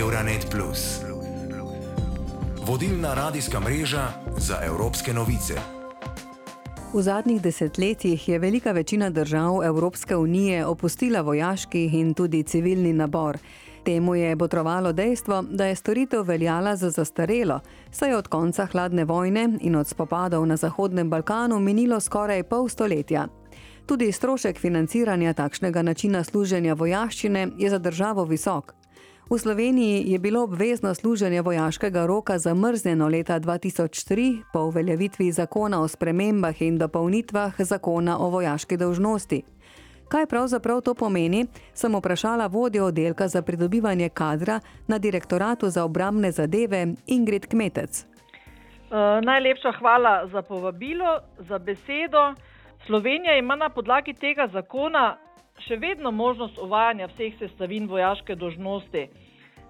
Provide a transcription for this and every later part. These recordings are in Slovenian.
Euronet. Vodilna radijska mreža za evropske novice. V zadnjih desetletjih je velika večina držav Evropske unije opustila vojaški in tudi civilni nabor. Temu je botrovalo dejstvo, da je storitev veljala za zastarelo, saj je od konca hladne vojne in od spopadov na Zahodnem Balkanu minilo skoraj pol stoletja. Tudi strošek financiranja takšnega načina služenja vojaščine je za državo visok. V Sloveniji je bilo obvezno služenje vojaškega roka zamrznjeno leta 2003 po uveljavitvi zakona o spremembah in dopolnitvah zakona o vojaški dolžnosti. Kaj pravzaprav to pomeni, sem vprašala vodjo oddelka za pridobivanje kadra na direktoratu za obramne zadeve Ingrid Kmetec. Uh, najlepša hvala za povabilo, za besedo. Slovenija ima na podlagi tega zakona še vedno možnost uvajanja vseh sestavin vojaške dožnosti,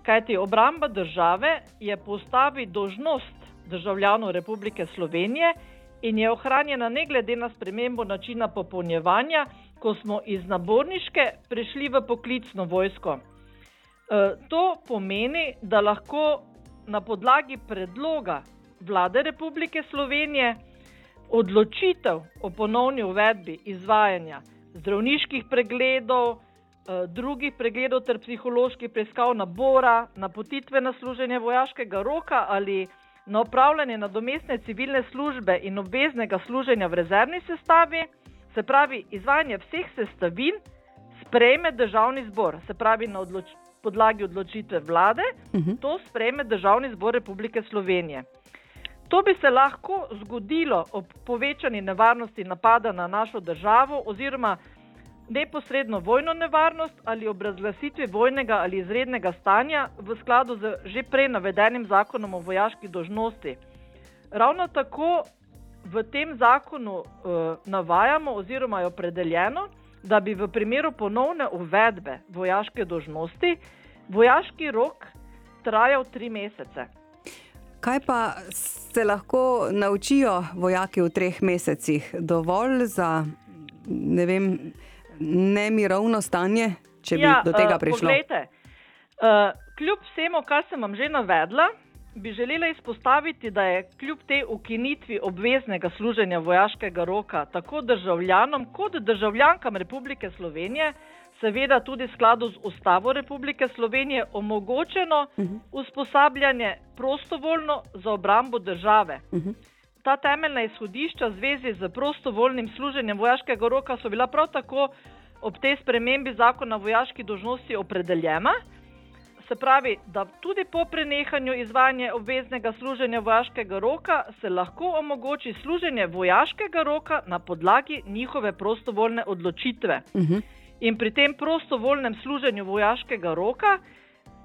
kajti obramba države je postavi dožnost državljanov Republike Slovenije in je ohranjena ne glede na spremembo načina popolnjevanja, ko smo iz naborniške prešli v poklicno vojsko. E, to pomeni, da lahko na podlagi predloga vlade Republike Slovenije odločitev o ponovni uvedbi izvajanja zdravniških pregledov, eh, drugih pregledov ter psiholoških preiskav nabora, napotitve na služenje vojaškega roka ali na upravljanje nadomestne civilne službe in obveznega služenja v rezervni sestavi, se pravi izvajanje vseh sestavin, sprejme državni zbor, se pravi na odloč podlagi odločitve vlade, uh mhm. -huh. to sprejme državni zbor Republike Slovenije. To bi se lahko zgodilo ob povečani nevarnosti napada na našo državo oziroma neposredno vojno nevarnost ali ob razglasitvi vojnega ali izrednega stanja v skladu z že prej navedenim zakonom o vojaški dožnosti. Ravno tako v tem zakonu uh, navajamo oziroma je opredeljeno, da bi v primeru ponovne uvedbe vojaške dožnosti vojaški rok trajal tri mesece. Kaj pa se lahko naučijo vojaki v treh mesecih? Dovolj za ne vem, nemirovno stanje, če bi ja, do tega eh, prišlo? Uh, poglejte, uh, kljub vsemu, kar sem vam že navedla, bi želela izpostaviti, da je kljub tej ukinitvi obveznega služenja vojaškega roka tako državljanom kot državljankam Republike Slovenije seveda tudi v skladu z Ustavo Republike Slovenije omogočeno uh mhm. -huh. usposabljanje prostovoljno za obrambo države. Uh mhm. -huh. Ta temeljna izhodišča v zvezi z prostovoljnim služenjem vojaškega roka so bila prav tako ob tej spremembi zakona o vojaški dožnosti opredeljena. Se pravi, da tudi po prenehanju izvajanja obveznega služenja vojaškega roka se lahko omogoči služenje vojaškega roka na podlagi njihove prostovoljne odločitve. Uh mhm. -huh. In pri tem prostovoljnem služenju vojaškega roka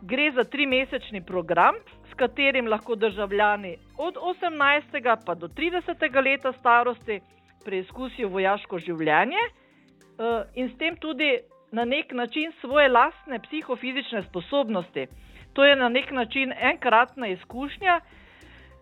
gre za trimesečni program, s katerim lahko državljani od 18. pa do 30. leta starosti preizkusijo vojaško življenje eh, in s tem tudi na nek način svoje lastne psihofizične sposobnosti. To je na nek način enkratna izkušnja,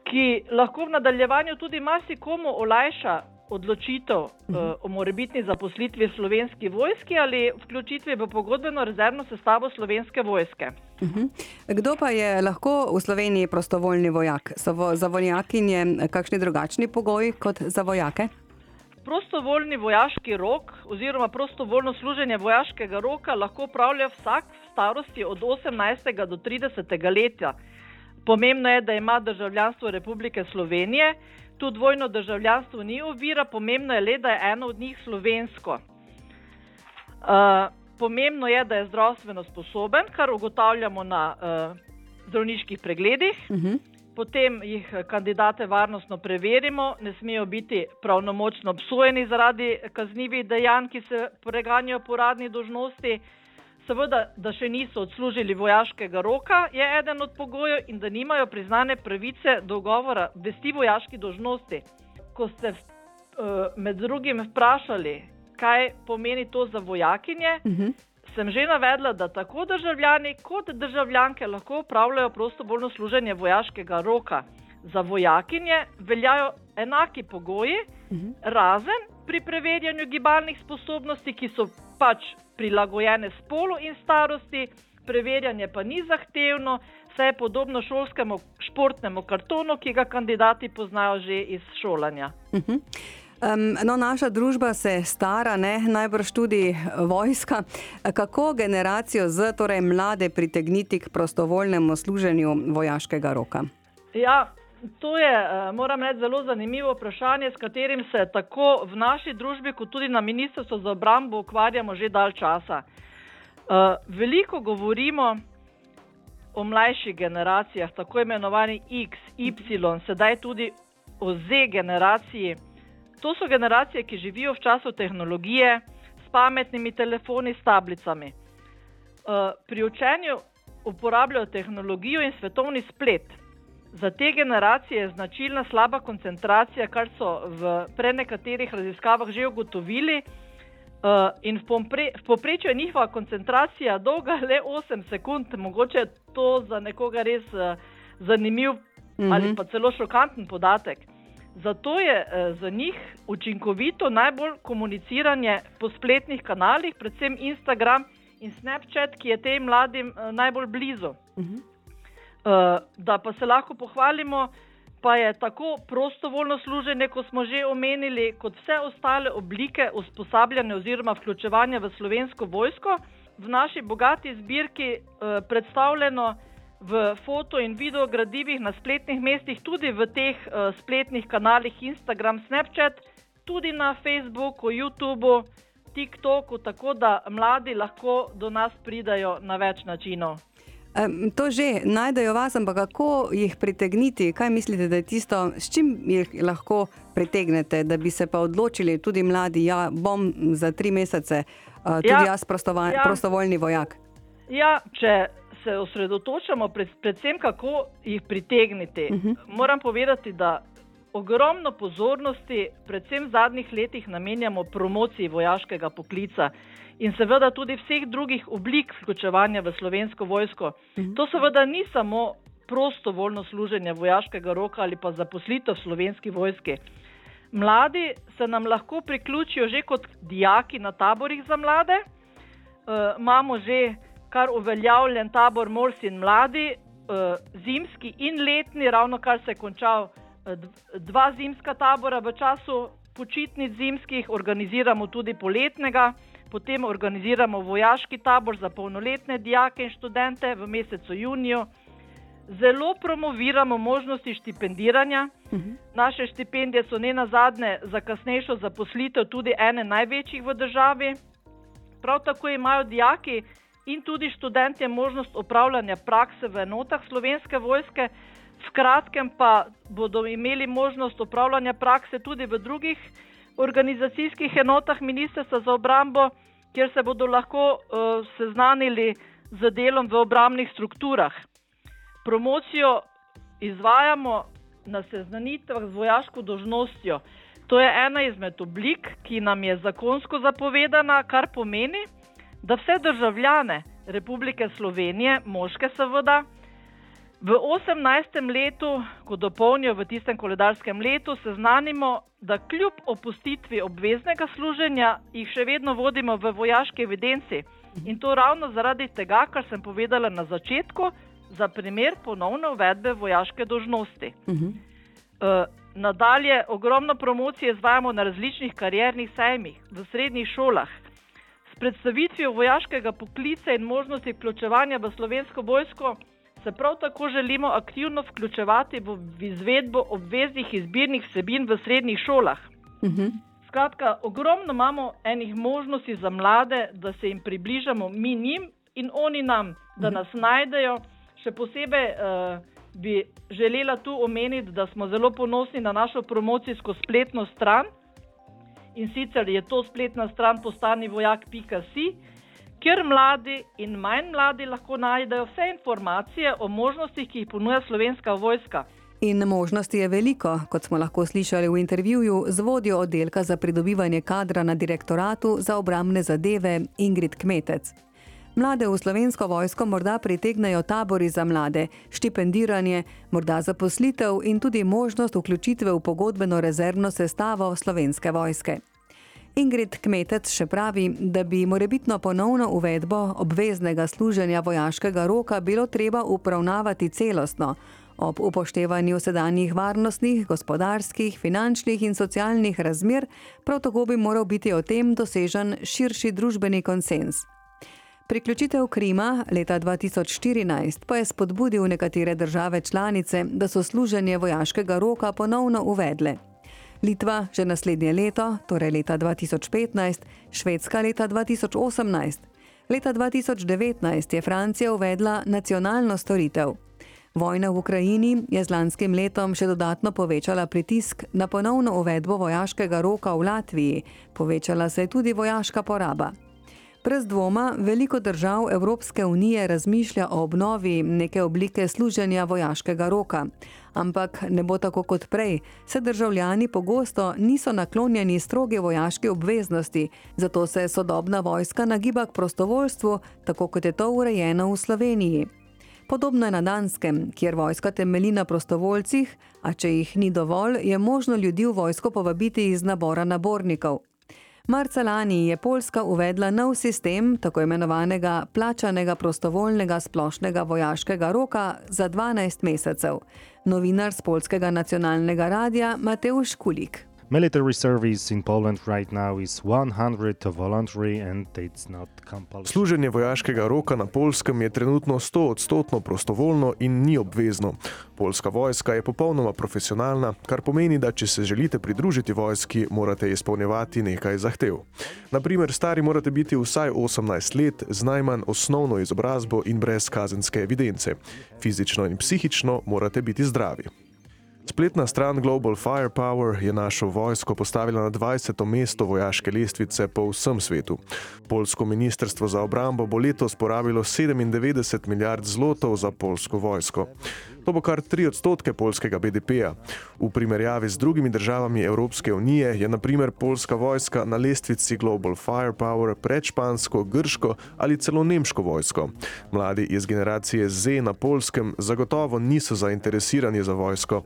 ki lahko v nadaljevanju tudi marsikomu olajša odločitev uh o morebitni zaposlitvi v slovenski vojski ali vključitvi v pogodbeno rezervno sestavo slovenske vojske. Uh -huh. Kdo pa je lahko v Sloveniji prostovoljni vojak? So vo, za vojakinje kakšni drugačni pogoji kot za vojake? Prostovoljni vojaški rok oziroma prostovoljno služenje vojaškega roka lahko upravlja vsak v starosti od 18. do 30. leta. Pomembno je, da ima državljanstvo Republike Slovenije, tu dvojno državljanstvo ni ovira, pomembno je le, da je eno od njih slovensko. Uh, pomembno je, da je zdravstveno sposoben, kar ugotavljamo na uh, zdravniških pregledih. Uh mhm. -huh. Potem jih kandidate varnostno preverimo, ne smejo biti pravnomočno obsojeni zaradi kaznjivih dejanj, ki se preganjajo po radni dožnosti. Uh, seveda, da še niso odslužili vojaškega roka, je eden od pogojev in da nimajo priznane pravice do govora vesti vojaški dožnosti. Ko ste uh, med drugim vprašali, kaj pomeni to za vojakinje, uh mhm. -huh. sem že navedla, da tako državljani kot državljanke lahko upravljajo prostovoljno služenje vojaškega roka. Za vojakinje veljajo enaki pogoji, uh mhm. -huh. razen pri preverjanju gibalnih sposobnosti, ki so pač prilagojene spolu in starosti, preverjanje pa ni zahtevno, vse je podobno šolskemu športnemu kartonu, ki ga kandidati poznajo že iz šolanja. Uh -huh. Um, no, naša družba se stara, ne? najbrž tudi vojska. Kako generacijo z, torej mlade, pritegniti k prostovoljnemu služenju vojaškega roka? Ja, to je, eh, moram reči, zelo zanimivo vprašanje, s katerim se tako v naši družbi, kot tudi na Ministrstvu za obrambo ukvarjamo že dalj časa. Uh, veliko govorimo o mlajših generacijah, tako imenovani X, Y, sedaj tudi o Z generaciji. To so generacije, ki živijo v času tehnologije, s pametnimi telefoni, s tablicami. Uh, pri učenju uporabljajo tehnologijo in svetovni splet. Za te generacije je značilna slaba koncentracija, kar so v prenekaterih raziskavah že ugotovili. Uh, in v povprečju je njihova koncentracija dolga le 8 sekund, mogoče je to za nekoga res uh, zanimiv mm -hmm. ali pa celo šokanten podatek. Zato je uh, za njih učinkovito najbolj komuniciranje po spletnih kanalih, predvsem Instagram in Snapchat, ki je tem mladim uh, najbolj blizu. Mm -hmm. Uh, da pa se lahko pohvalimo, pa je tako prostovoljno služenje, kot smo že omenili, kot vse ostale oblike usposabljanja oziroma vključevanja v slovensko vojsko, v naši bogati zbirki eh, predstavljeno v foto in video gradivih na spletnih mestih, tudi v teh eh, spletnih kanalih Instagram, Snapchat, tudi na Facebooku, YouTubu, TikToku, tako da mladi lahko do nas pridajo na več načinov. To že najdejo vas, ampak kako jih pritegniti? Kaj mislite, da je tisto, s čim jih lahko pritegnete, da bi se pa odločili tudi mladi, ja, bom za tri mesece tudi ja, jaz ja. prostovoljni vojak? Ja, če se osredotočamo pred, predvsem, kako jih pritegniti, uh mhm. -huh. moram povedati, da ogromno pozornosti, predvsem v zadnjih letih, namenjamo promociji vojaškega poklica in seveda tudi vseh drugih oblik vključevanja v slovensko vojsko. Mhm. To seveda ni samo prostovoljno služenje vojaškega roka ali pa zaposlitev v slovenski vojski. Mladi se nam lahko priključijo že kot dijaki na taborih za mlade. E, imamo že kar uveljavljen tabor Mors in mladi, e, zimski in letni, ravno kar se je končal dva zimska tabora v času počitnic zimskih, organiziramo tudi poletnega potem organiziramo vojaški tabor za polnoletne dijake in študente v mesecu juniju. Zelo promoviramo možnosti štipendiranja. Uh mhm. -huh. Naše štipendije so ne na zadnje za kasnejšo zaposlitev tudi ene največjih v državi. Prav tako imajo dijaki in tudi študentje možnost upravljanja prakse v enotah slovenske vojske, v kratkem pa bodo imeli možnost upravljanja prakse tudi v drugih organizacijskih enotah Ministrstva za obrambo, kjer se bodo lahko uh, seznanili z delom v obrambnih strukturah. Promocijo izvajamo na seznanitvah z vojaško dožnostjo. To je ena izmed oblik, ki nam je zakonsko zapovedana, kar pomeni, da vse državljane Republike Slovenije, moške seveda, V 18. letu, ko dopolnijo v tistem koledarskem letu, seznanimo, da kljub opustitvi obveznega služenja jih še vedno vodimo v vojaški evidenci. In to ravno zaradi tega, kar sem povedala na začetku, za primer ponovne uvedbe vojaške dožnosti. Uh -huh. uh, nadalje, ogromno promocije izvajamo na različnih kariernih sejmih, v srednjih šolah. S predstavitvijo vojaškega poklica in možnosti vključevanja v slovensko vojsko se prav tako želimo aktivno vključevati v izvedbo obveznih izbirnih vsebin v srednjih šolah. Uh mhm. -huh. Skratka, ogromno imamo enih možnosti za mlade, da se jim približamo mi njim in oni nam, da mhm. nas najdejo. Še posebej uh, bi želela tu omeniti, da smo zelo ponosni na našo promocijsko spletno stran. In sicer je to spletna stran postanivojak.com kjer mladi in manj mladi lahko najdejo vse informacije o možnostih, ki jih ponuja slovenska vojska. In možnosti je veliko, kot smo lahko slišali v intervjuju z vodjo oddelka za pridobivanje kadra na direktoratu za obramne zadeve Ingrid Kmetec. Mlade v slovensko vojsko morda pritegnajo tabori za mlade, štipendiranje, morda zaposlitev in tudi možnost vključitve v pogodbeno rezervno sestavo slovenske vojske. Ingrid Kmetec še pravi, da bi morebitno ponovno uvedbo obveznega služenja vojaškega roka bilo treba upravnavati celostno, ob upoštevanju sedanjih varnostnih, gospodarskih, finančnih in socialnih razmer, prav tako bi moral biti o tem dosežen širši družbeni konsens. Priključitev Krima leta 2014 pa je spodbudil nekatere države članice, da so služenje vojaškega roka ponovno uvedle. Litva že naslednje leto, torej leta 2015, Švedska leta 2018. Leta 2019 je Francija uvedla nacionalno storitev. Vojna v Ukrajini je z lanskim letom še dodatno povečala pritisk na ponovno uvedbo vojaškega roka v Latviji, povečala se je tudi vojaška poraba. Brez dvoma veliko držav Evropske unije razmišlja o obnovi neke oblike služenja vojaškega roka. Ampak ne bo tako kot prej, se državljani pogosto niso naklonjeni stroge vojaške obveznosti, zato se sodobna vojska nagiba k prostovoljstvu, tako kot je to urejeno v Sloveniji. Podobno je na Danskem, kjer vojska temelji na prostovoljcih, a če jih ni dovolj, je možno ljudi v vojsko povabiti iz nabora nabornikov. Marca lani je Poljska uvedla nov sistem tako imenovanega plačanega prostovoljnega splošnega vojaškega roka za 12 mesecev. Novinar z Polskega nacionalnega radia Mateusz Kulik. Military service in Poland right now is 100 voluntary and it's not compulsory. Služenje vojaškega roka na Polskem je trenutno 100 odstotno prostovoljno in ni obvezno. Polska vojska je popolnoma profesionalna, kar pomeni, da če se želite pridružiti vojski, morate izpolnjevati nekaj zahtev. Naprimer, stari morate biti vsaj 18 let, z najmanj osnovno izobrazbo in brez kazenske evidence. Fizično in psihično morate biti zdravi. Spletna stran Global Firepower je našo vojsko postavila na 20. mesto vojaške lestvice po vsem svetu. Polsko ministrstvo za obrambo bo letos porabilo 97 milijard zlotov za polsko vojsko. To bo kar 3 odstotke polskega BDP-ja. V primerjavi z drugimi državami Evropske unije je naprimer polska vojska na lestvici Global Firepower pred špansko, grško ali celo nemško vojsko. Mladi iz generacije Z na polskem zagotovo niso zainteresirani za vojsko.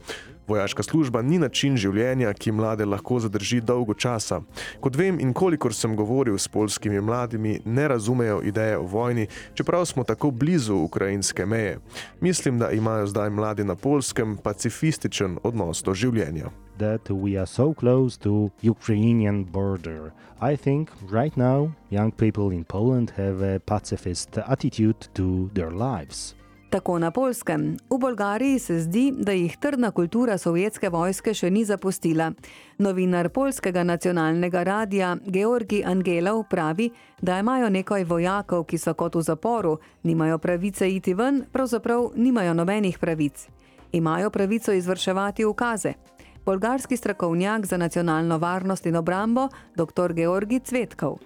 Vojaška služba ni način življenja, ki mlade lahko zadrži dolgo časa. Kot vem in kolikor sem govoril s polskimi mladimi, ne razumejo ideje o vojni, čeprav smo tako blizu ukrajinske meje. Mislim, da imajo zdaj mladi na polskem pacifističen odnos do življenja. That we are so close to Ukrainian border. I think right now young people in Poland have a pacifist attitude to their lives. Tako na polskem. V Bolgariji se zdi, da jih trdna kultura sovjetske vojske še ni zapustila. Novinar polskega nacionalnega radia Georgi Angelov pravi, da imajo nekaj vojakov, ki so kot v zaporu, nimajo pravice iti ven, pravzaprav nimajo nobenih pravic. Imajo pravico izvrševati ukaze bolgarski strokovnjak za nacionalno varnost in obrambo, dr. Georgi Cvetkov.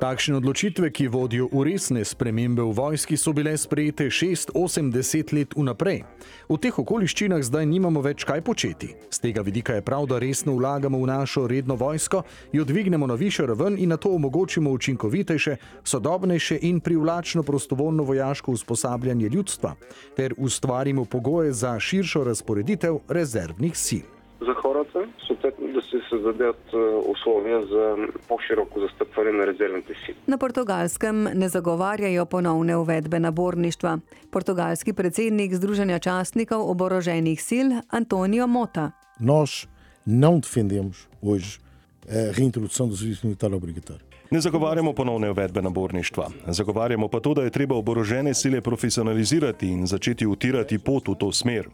Takšne odločitve, ki vodijo v resne spremembe v vojski, so bile sprejete 6-80 let vnaprej. V teh okoliščinah zdaj nimamo več kaj početi. Z tega vidika je prav, da resno vlagamo v našo redno vojsko, jo dvignemo na višjo raven in na to omogočimo učinkovitejše, sodobnejše in privlačno prostovoljno vojaško usposabljanje ljudstva ter ustvarimo pogoje za širšo razporeditev rezervnih sil. за хората, съответно да се създадат е, условия за по-широко застъпване на резервните сили. Na portugalskem ne zagovarjajo ponovne uvedbe naborništva. Portugalski predsednik Združenja častnikov oboroženih sil Antonio Mota. Nós não defendemos hoje a reintrodução do serviço militar obrigatório. Ne zagovarjamo ponovne uvedbe naborništva. Zagovarjamo pa to, da je treba oborožene sile profesionalizirati in začeti utirati pot v to smer.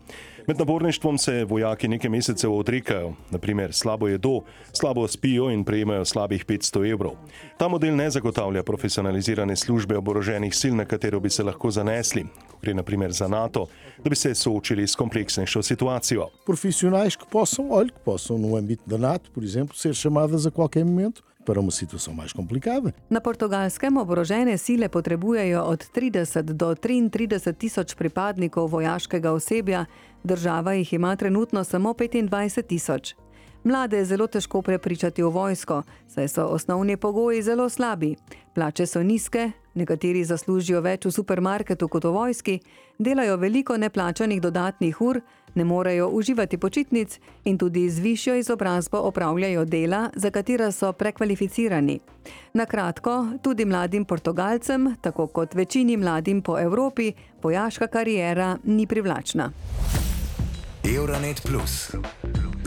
Med naborništvom se vojaki nekaj mesecev odrekajo, naprimer slabo jedo, slabo spijo in prejemajo slabih 500 evrov. Ta model ne zagotavlja profesionalizirane službe oboroženih sil, na katero bi se lahko zanesli, ko gre naprimer za NATO, da bi se soočili s kompleksnejšo situacijo. Profissionais que possam, olha, que possam no âmbito da NATO, por exemplo, ser chamadas a qualquer momento para uma situação mais complicada. Na portugalskem oborožene sile potrebujejo od 30 do 33 tisoč pripadnikov vojaškega osebja, država jih ima trenutno samo 25 tisoč. Mlade je zelo težko prepričati v vojsko, saj so osnovni pogoji zelo slabi. Plače so nizke, nekateri zaslužijo več v supermarketu kot v vojski, delajo veliko neplačanih dodatnih ur, ne morejo uživati počitnic in tudi z višjo izobrazbo opravljajo dela, za katera so prekvalificirani. Na kratko, tudi mladim Portugalcem, tako kot večini mladim po Evropi, vojaška karijera ni privlačna. Euronet Plus